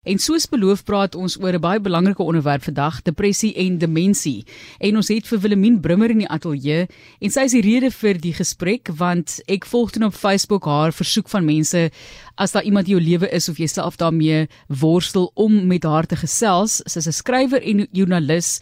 En soos beloof praat ons oor 'n baie belangrike onderwerp vandag, depressie en demensie. En ons het vir Willemien Brummer in die ateljee en sy is die rede vir die gesprek want ek volg toe op Facebook haar versoek van mense as daar iemand in jou lewe is of jy self daarmee worstel om met haar te gesels. Sy's 'n skrywer en joernalis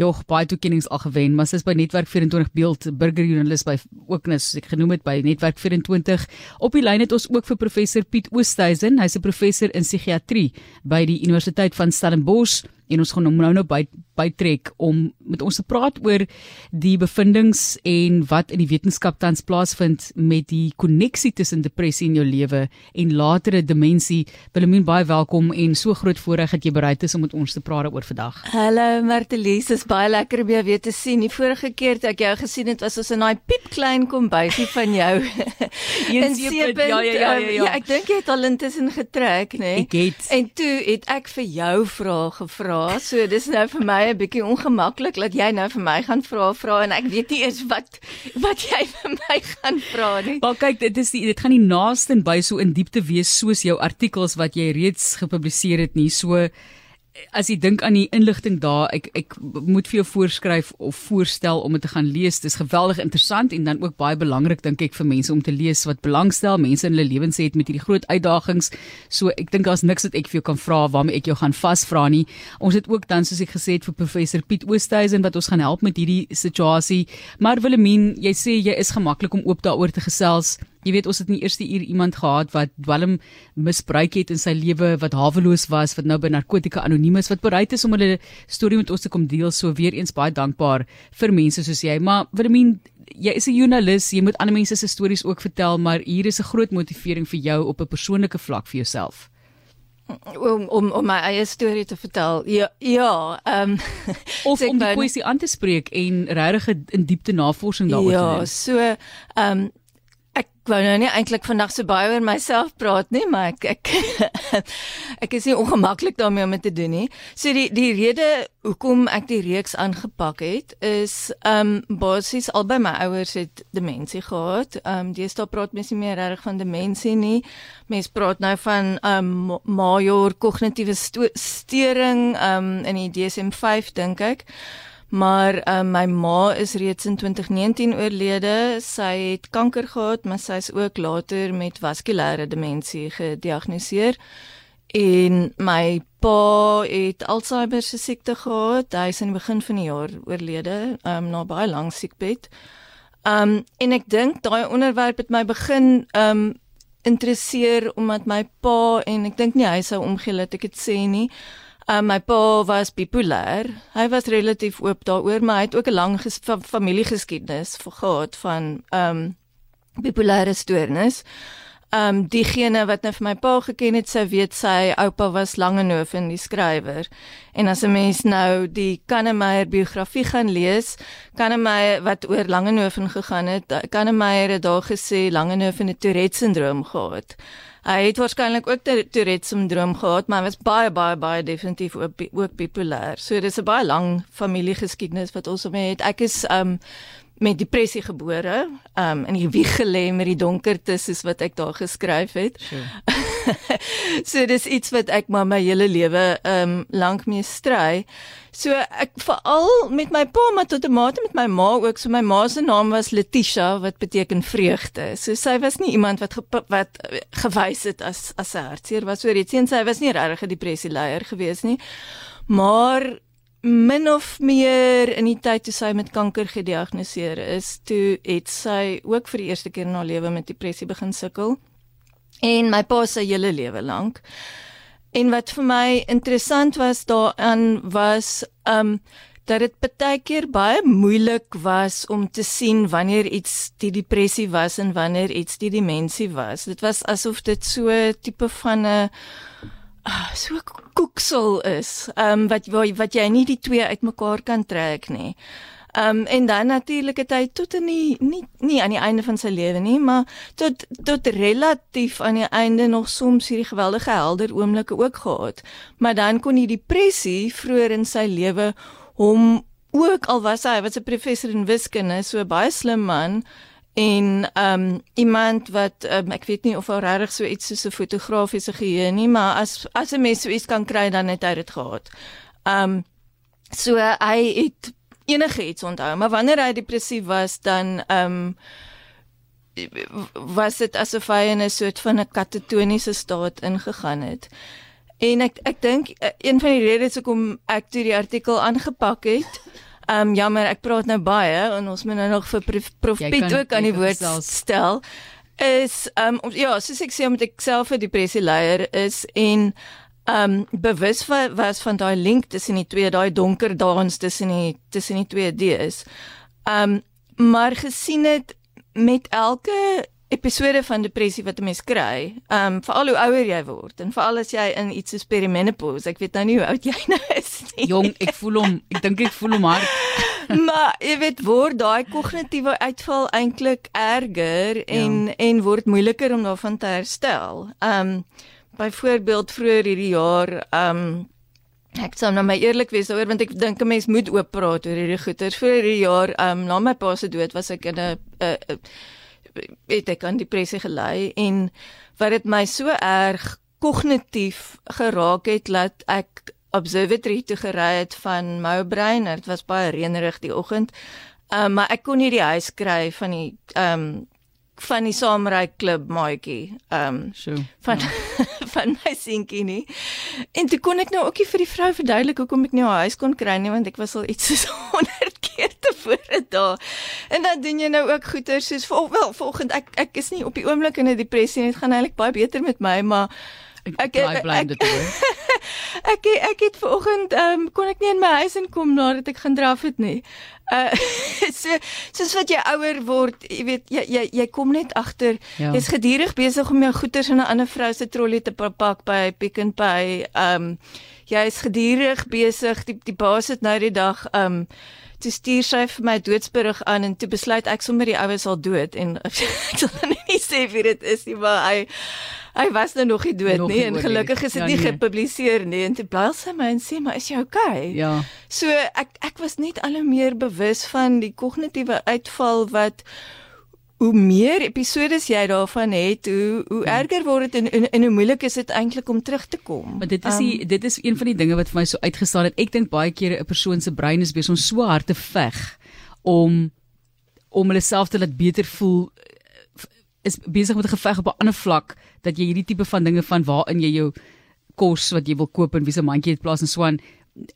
Jog baie toekennings al gewen, maar sy's by Netwerk 24 beeld burgerjoernalis by ook net soos ek genoem het by Netwerk 24. Op die lyn het ons ook vir professor Piet Oosthuizen. Hy's 'n professor in psigiatrie by die Universiteit van Stellenbosch en ons gaan hom nou nou by bytrek om met ons te praat oor die bevindinge en wat in die wetenskap tans plaasvind met die koneksie tussen depressie in jou lewe en latere demensie. Willemien baie welkom en so groot voorreg dat jy bereid is om met ons te praat oor vandag. Hallo Martelies, is baie lekker om jou weer te sien. Die vorige keer toe ek jou gesien het, was ons in daai piepklein kombuisie van jou. in Seepunt. Ja ja ja ja. Ja, ek dink jy het al intussen getrek, nê? Nee? Ek het. En toe het ek vir jou vrae gevra so dis nou vir my 'n bietjie ongemaklik dat jy nou vir my gaan vra vra en ek weet nie eens wat wat jy vir my gaan vra nie. Maar kyk, dit is die, dit gaan nie naaste by so in diepte wees soos jou artikels wat jy reeds gepubliseer het nie. So as jy dink aan die inligting daar, ek ek moet vir jou voorskryf of voorstel om dit te gaan lees. Dis geweldig interessant en dan ook baie belangrik dink ek vir mense om te lees wat belangstel, mense in hulle lewens het met hierdie groot uitdagings. So ek dink daar's niks wat ek vir jou kan vra waarmee ek jou gaan vasvra nie. Ons het ook dan soos ek gesê het vir professor Piet Oosthuizen wat ons gaan help met hierdie situasie. Maar Willemien, jy sê jy is gemaklik om oop daaroor te gesels. Jy weet ons het in die eerste uur iemand gehad wat dwelm misbruik het in sy lewe, wat haweloos was, wat nou by narkotika anoniem is, wat bereid is om hulle storie met ons te kom deel. So weer eens baie dankbaar vir mense soos jy. Maar Willemien, jy is 'n joernalis, jy moet ander mense se stories ook vertel, maar hier is 'n groot motivering vir jou op 'n persoonlike vlak vir jouself om om om my eie storie te vertel. Ja, ja, ehm um, of om die poesie aan te spreek en regtig in diepte navorsing daaroor ja, te doen. Ja, so ehm um, Ek wou nou nie eintlik vandag so baie oor myself praat nie, maar ek ek ek is nie ongemaklik daarmee om dit te doen nie. So die die rede hoekom ek die reeks aangepak het is ehm um, basies albei my ouers het demensie gehad. Ehm um, deesdae praat mense nie meer reg van demensie nie. Mense praat nou van ehm um, major kognitiewe storing ehm um, in die DSM-5 dink ek. Maar um, my ma is reeds in 2019 oorlede. Sy het kanker gehad, maar sy is ook later met vaskulêre demensie gediagnoseer. En my pa het Alzheimer se siekte gehad. Hy is in die begin van die jaar oorlede, um, na baie lank siekbed. Um en ek dink daai onderwerp het my begin um interesseer omdat my pa en ek dink nie hy sou omgee dat ek dit sê nie. Um, my pa was bipolêr. Hy was relatief oop daaroor, maar hy het ook 'n lang fa familiegeskiedenis gehad van ehm um, bipolêre stoornis. Ehm um, diegene wat nou vir my pa geken het, sou weet sy oupa was Langehoven, die skrywer. En as 'n mens nou die Kannemeyer biografie gaan lees, Kannemeyer wat oor Langehoven gegaan het, Kannemeyer het daar gesê Langehoven het Tourette syndroom gehad. Hy het waarskynlik ook Tourette syndroom gehad, maar hy was baie baie baie definitief ook ook bipolêr. So dis 'n baie lang familiegeskiedenis wat ons mee het. Ek is um met depressie gebore, um in die wieg gelê met die donkerte soos wat ek daar geskryf het. Sure. so dis iets wat ek maar my hele lewe um lank mee stry. So ek veral met my pa maar tot 'n mate met my ma ook. So my ma se naam was Letitia wat beteken vreugde. So sy was nie iemand wat wat gewys het as as 'n hartseer was oor iets en sy was nie regtig 'n depressie leier gewees nie. Maar min of meer in die tyd toe sy met kanker gediagnoseer is, toe het sy ook vir die eerste keer in haar lewe met depressie begin sukkel. En my pa se hele lewe lank. En wat vir my interessant was daaraan was um dat dit baie keer baie moeilik was om te sien wanneer iets die depressie was en wanneer iets die demensie was. Dit was asof dit so tipe van 'n so koeksel is. Um wat wat jy nie die twee uitmekaar kan trek nie. Ehm um, en dan natuurlik het hy tot in die nie nie aan die einde van sy lewe nie, maar tot tot relatief aan die einde nog soms hierdie geweldige helder oomblikke ook gehad. Maar dan kon die depressie vroeër in sy lewe hom ook al was hy wat 'n professor in wiskunde, so baie slim man en ehm um, iemand wat um, ek weet nie of hy regtig so iets soos 'n fotografiese geheue nie, maar as as 'n mens so iets kan kry dan het hy dit gehad. Ehm um, so hy het enige iets onthou, maar wanneer hy depressief was dan ehm um, was dit asof hy in 'n soort van 'n katatoniese staat ingegaan het. En ek ek dink eh, een van die redes hoekom ek toe die artikel aangepak het Ehm um, jammer, ek praat nou baie en ons moet nou nog vir Prof Piet ook aan die woord self. stel. Is ehm um, ja, soos ek sê omdat ek self 'n depressie leier is en ehm um, bewus van was van daai link tussen die twee, daai donker dans tussen die tussen die twee D's. Ehm um, maar gesien het met elke episode van depressie wat 'n mens kry, ehm um, veral hoe ouer jy word en veral as jy in iets soos perimenopause, ek weet nou nie hoe oud jy nou is nie. Jong, ek voel hom, ek dink ek voel hom hard. maar jy weet word daai kognitiewe uitval eintlik erger en ja. en word moeiliker om daarvan te herstel. Ehm um, byvoorbeeld vroeër hierdie jaar ehm um, Ek sou nou my eerlik wees oor want ek dink 'n mens moet oop praat oor hierdie goeters. Vir hierdie jaar, ehm um, na my pa se dood was ek in 'n het ek aan depressie gelei en wat dit my so erg kognitief geraak het dat ek observatory toe gery het van Moubrein dit was baie reënerig die oggend um, maar ek kon nie die huis kry van die ehm um, van die saamry klub maatjie ehm um, so van ja. van my seentjie nie en toe kon ek nou ookie vir die vrou verduidelik hoekom ek nie haar huis kon kry nie want ek was al iets soos 100 keer tevore daar. En dan doen jy nou ook goeie soos wel volgende ek ek is nie op die oomblik in 'n depressie en dit gaan eintlik baie beter met my, maar ek ek ek, ek, ek, ek het vanoggend ehm um, kon ek nie in my huis inkom nadat ek gaan draf het nie. Uh so soos wat jy ouer word, jy weet jy jy, jy kom net agter ja. jy's gedurig besig om jou goederes in 'n ander vrou se trolly te pak by Pick n Pay. Ehm um, jy is gedurig besig die die baas het nou die dag um, toe stuur sy vir my doodsberig aan en toe besluit ek sommer die oues al dood en ek sal nie sê wie dit is nie maar hy hy was nou nog nie dood nog nie en gelukkig is dit ja, nie nee. gepubliseer nie en toe bel sy my en sê maar is jy okay? Ja. So ek ek was net al hoe meer bewus van die kognitiewe uitval wat hoe meer episode jy daarvan het, hoe hoe ja. erger word dit en, en en hoe moeilik is dit eintlik om terug te kom. Maar dit is die, um, dit is een van die dinge wat vir my so uitgestaan het. Ek dink baie kere 'n persoon se brein is besig om so hard te veg om om hulle self te laat beter voel is besig met 'n geveg op 'n ander vlak dat jy hierdie tipe van dinge van waarin jy jou kos wat jy wil koop en wie se mandjie het plaas en so aan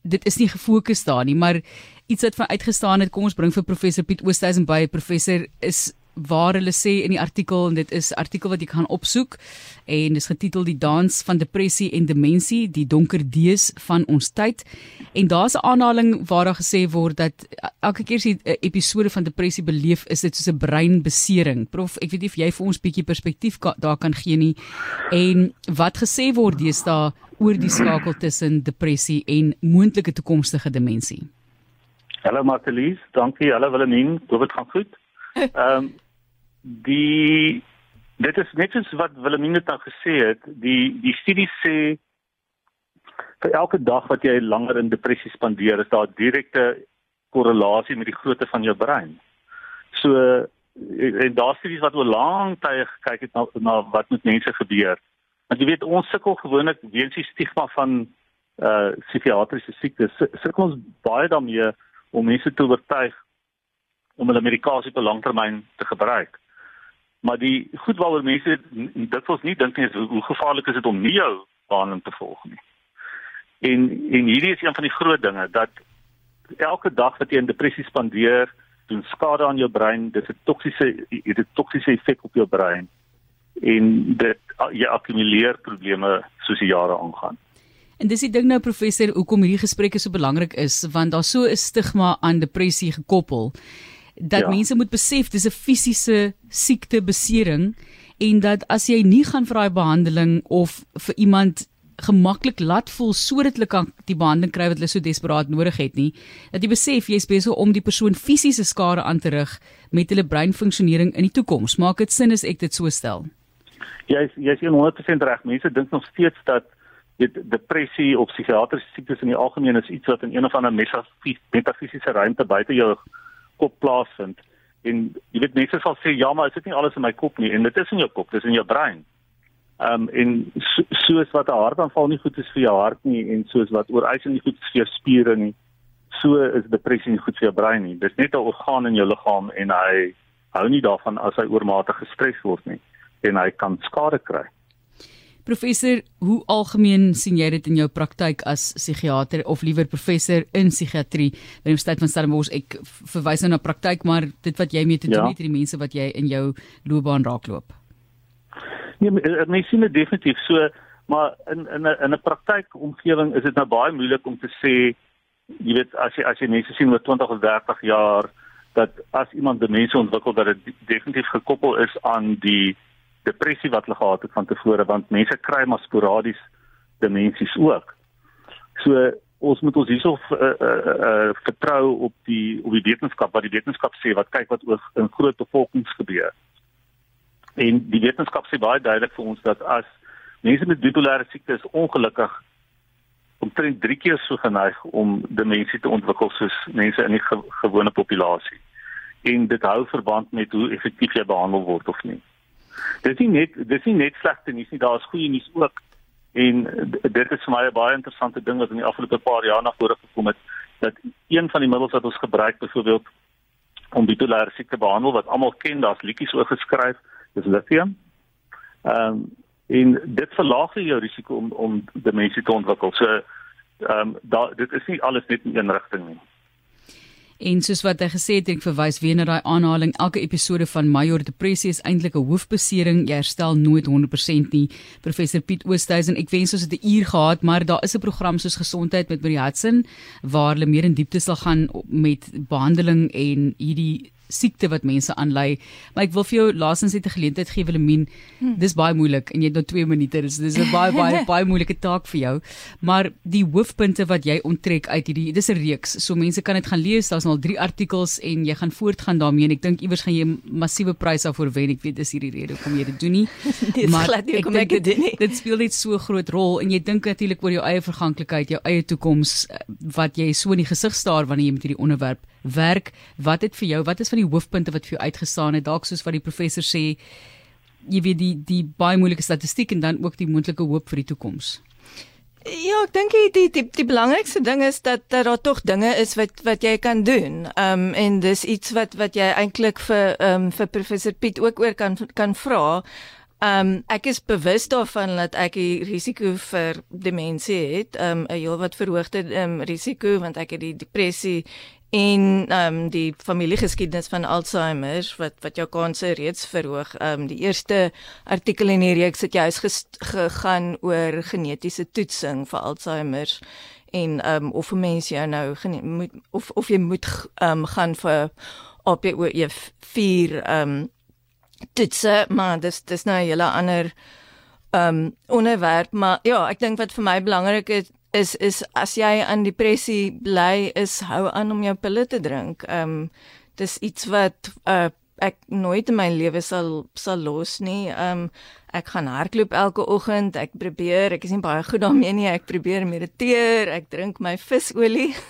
dit is nie gefokus daar nie maar iets wat van uitgestaan het kom ons bring vir professor Piet Oosthuizen by professor is waar hulle sê in die artikel en dit is artikel wat jy kan opsoek en dis getitel die dans van depressie en demensie die donker dees van ons tyd en daar's 'n aanhaling waar daar gesê word dat elke keer as jy 'n episode van depressie beleef is dit soos 'n breinbesering prof ek weet nie of jy vir ons bietjie perspektief ka, daar kan gee nie en wat gesê word deesdae oor die skakel tussen depressie en moontlike toekomstige demensie Hallo Martelies, dankie. Hallo Willemien, hoop dit gaan goed. Ehm um, die dit is net soos wat Wilhelmine dan gesê het, die die studie sê vir elke dag wat jy langer in depressie spandeer, is daar direkte korrelasie met die grootte van jou brein. So en daar studies wat oor lang tye gekyk het na, na wat met mense gebeur. Want jy weet ons sukkel gewoonlik weens die stigma van uh psigiatriese siektes. Sukkel ons baie daarmee om mense te oortuig om hulle medikasie op langtermyn te gebruik. Maar die goed waaroor mense dikwels nie dink nie is hoe gevaarlik is dit om nie jou behandeling te volg nie. En en hierdie is een van die groot dinge dat elke dag wat jy in depressie spandeer, doen skade aan jou brein, dit het toksiese dit het toksiese effek op jou brein en dit jy akkumuleer probleme soos die jare aangaan. En dis die ding nou professor, hoekom hierdie gesprekke so belangrik is, want daar's so 'n stigma aan depressie gekoppel dat ja. mense moet besef dis 'n fisiese siekte besering en dat as jy nie gaan vir daai behandeling of vir iemand gemaklik laat voel sodat hulle kan die behandeling kry wat hulle so desperaat nodig het nie dat jy besef jy's besig om die persoon fisiese skade aan te rig met hulle breinfunksionering in die toekoms. Maak dit sin as ek dit so stel? Jy's jy's 100% reg. Mense dink nog steeds dat dit depressie of psigiatriese siektes in die algemeen is iets wat in een of ander metafisiese ruimte buite jou kop plaasvind En jy weet mense sal sê ja, maar is dit nie alles in my kop nie en dit is in jou kop, dis in jou brein. Ehm um, en so, soos wat 'n hartaanval nie goed is vir jou hart nie en soos wat ooreising nie goed is vir jou spiere nie, so is depressie nie goed vir jou brein nie. Dis net 'n orgaan in jou liggaam en hy hou nie daarvan as hy oormatig gestres word nie en hy kan skade kry. Professor, hoe algemeen sien jy dit in jou praktyk as psigiater of liewer professor in psigiatrie by die Universiteit van Stellenbosch? Ek verwys nou na praktyk, maar dit wat jy mee te doen ja. het met die mense wat jy in jou loopbaan raakloop. Nee, mense sien dit definitief so, maar in in 'n in 'n praktykomgewing is dit nou baie moeilik om te sê jy weet as jy as jy mense sien met 20 of 30 jaar dat as iemand demensie ontwikkel dat dit definitief gekoppel is aan die depressie wat hulle gehad het van tevore want mense kry maar sporadies demensies ook. So ons moet ons hierso uh, uh, uh, vertrou op die op die wetenskap wat die wetenskap sê wat kyk wat oor in groot bevolkings gebeur. En die wetenskap sê baie duidelik vir ons dat as mense met bipolêre siekte is ongelukkig omtrent 3 keer so geneig om demensie te ontwikkel soos mense in die ge gewone populasie. En dit hou verband met hoe effektief jy behandel word of nie. Dis nie net dis nie net slegte nuus nie, daar's goeie nuus ook. En dit is vir my 'n baie interessante ding wat in die afgelope paar jaar na vore gekom het dat een van die middels wat ons gebruik byvoorbeeld om bipolêre siekte te behandel wat almal ken, daar's liedjies oor geskryf, dis lithium. Ehm um, en dit verlaag jou risiko om om demensie te ontwikkel. So ehm um, daar dit is nie alles net in een rigting nie. En soos wat hy gesê het, ek verwys weer na daai aanhaling, elke episode van Major Depressie is eintlik 'n hoofbesering. Jy herstel nooit 100% nie. Professor Piet Oosthuizen, ek wens ons het 'n uur gehad, maar daar is 'n program soos Gesondheid met Marie Hudson waar hulle meer in diepte sal gaan met behandeling en hierdie siekte wat mense aanlei. Maar ek wil vir jou laasens net 'n geleentheid gee Willemien. Hmm. Dis baie moeilik en jy het nou 2 minute. Dis dis 'n baie baie baie moeilike taak vir jou. Maar die hoofpunte wat jy onttrek uit hierdie dis 'n reeks. So mense kan dit gaan lees. Daar's al 3 artikels en jy gaan voortgaan daarmee en ek dink iewers gaan jy 'n massiewe prys daarvoor wen. Ek weet dis hierdie rede hoekom jy dit doen nie. maar glad nie kom ek dit doen nie. Dit speel net so groot rol en jy dink natuurlik oor jou eie verganklikheid, jou eie toekoms eh, wat jy so in die gesig staar wanneer jy met hierdie onderwerp werk. Wat het vir jou, wat is van die hoofpunte wat vir jou uitgestaan het? Dalk soos wat die professor sê, jy weet die die baie moeilike statistiek en dan ook die moontlike hoop vir die toekoms. Ja, ek dink die, die die die belangrikste ding is dat dat daar tog dinge is wat wat jy kan doen. Ehm um, en dis iets wat wat jy eintlik vir ehm um, vir professor Piet ook oor kan kan vra. Ehm um, ek is bewus daarvan dat ek die risiko vir demensie het, ehm um, 'n heel wat verhoogde ehm um, risiko want ek het die depressie en ehm um, die familiegeskiedenis van Alzheimer wat wat jou kanse reeds verhoog. Ehm um, die eerste artikel in hierdie reeks het juis gegaan oor genetiese toetsing vir Alzheimer en ehm um, of 'n mens jou nou moet of of jy moet ehm um, gaan vir op jy 4 ehm um, toetse, maar dis dis nou 'n hele ander ehm um, onderwerp, maar ja, ek dink wat vir my belangrik is is is as jy aan depressie bly is hou aan om jou pille te drink. Ehm um, dis iets wat uh, ek nooit in my lewe sal sal los nie. Ehm um, ek gaan hardloop elke oggend. Ek probeer, ek is nie baie goed daarmee nie. Ek probeer mediteer, ek drink my visolie.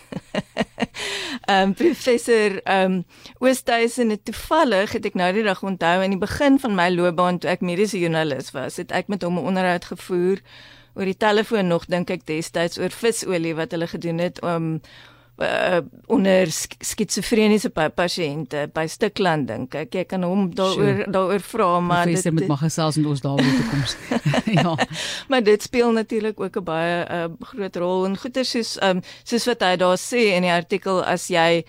Ehm um, professor ehm um, Oosthuizen het toevallig het ek nou die dag onthou in die begin van my loopbaan toe ek mediese joernalis was, het ek met hom 'n onderhoud gevoer oor die telefoon nog dink ek destyds oor visolie wat hulle gedoen het om uh, onder skitsofreniese pasiënte by Stikland dink ek jy kan hom daaroor daaroor vra maar dit met mag gesels met ons daaroor toe koms ja maar dit speel natuurlik ook 'n baie uh, groot rol en goeie soos um, soos wat hy daar sê in die artikel as jy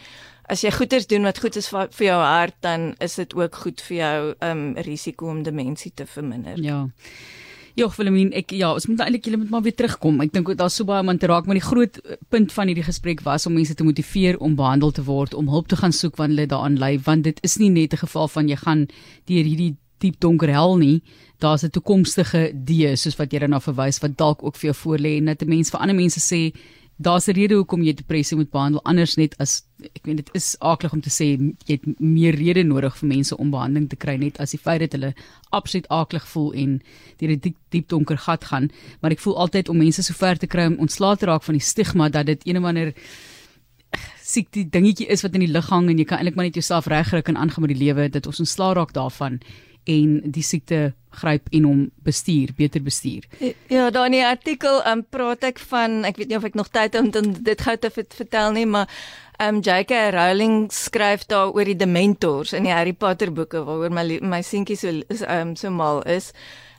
As jy goeders doen wat goed is vir jou hart, dan is dit ook goed vir jou um risiko om demensie te verminder. Ja. Ja, Wilhelmine, ek ja, ons moet eintlik julle moet maar weer terugkom. Ek dink daar's so baie om aan te raak, maar die groot eh, punt van hierdie gesprek was om mense te motiveer om behandel te word, om hulp te gaan soek wanneer hulle daaraan ly, want dit is nie net 'n geval van jy gaan deur hierdie diep donker hel nie. Daar's 'n toekomstige die soos wat jy daarna verwys wat dalk ook vir jou voorlê en dat 'n mens vir ander mense sê daar's 'n rede hoekom jy depressie moet behandel anders net as ek weet dit is aaklig om te sê jy het meer rede nodig vir mense om behandeling te kry net as die feit dat hulle absoluut aaklig voel en deur 'n diep, diep donker gat gaan. Maar ek voel altyd om mense so ver te kry om ontslae te raak van die stigma dat dit een of ander siekte dingetjie is wat in die lug hang en jy kan eintlik maar net jouself regkry en aangaan met die lewe dat ons ontslaa raak daarvan en die siekte gryp en hom bestuur, beter bestuur. Ja, daar in die artikel um, praat ek van, ek weet nie of ek nog tyd het om dit gou te vertel nie, maar um J.K. Rowling skryf daar oor die dementors in die Harry Potter boeke waaroor my my seentjie so um so mal is.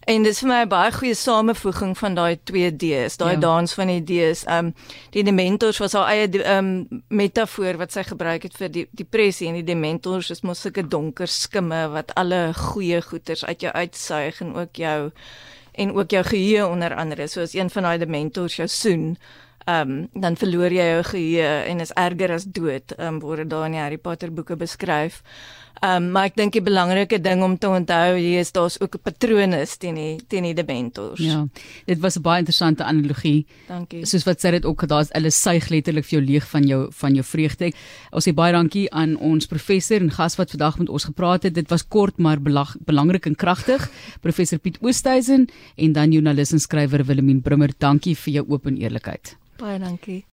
En dis vir my 'n baie goeie samevoeging van daai twee D's, daai ja. dans van die D's. Um die dementors was haar eie um metafoor wat sy gebruik het vir die depressie en die dementors is mos sulke donker skimme wat alle goeie goeters uit jou uitsuig en ook jou en ook jou geheue onder andere. So as een van daai dementors jou soen, um dan verloor jy jou geheue en is erger as dood. Um word daar in die Harry Potter boeke beskryf. Ehm um, maar ek dink die belangrike ding om te onthou hier is daar's ook 'n patrone teen die teen die dementors. Ja. Dit was 'n baie interessante analogie. Dankie. Soos wat sê dit ook daar's hulle suig letterlik vir jou leeg van jou van jou vreugde. Ons sê baie dankie aan ons professor en gas wat vandag met ons gepraat het. Dit was kort maar belag, belangrik en kragtig. Professor Piet Oosthuizen en dan joernalis en skrywer Willemien Brummer. Dankie vir jou oop en eerlikheid. Baie dankie.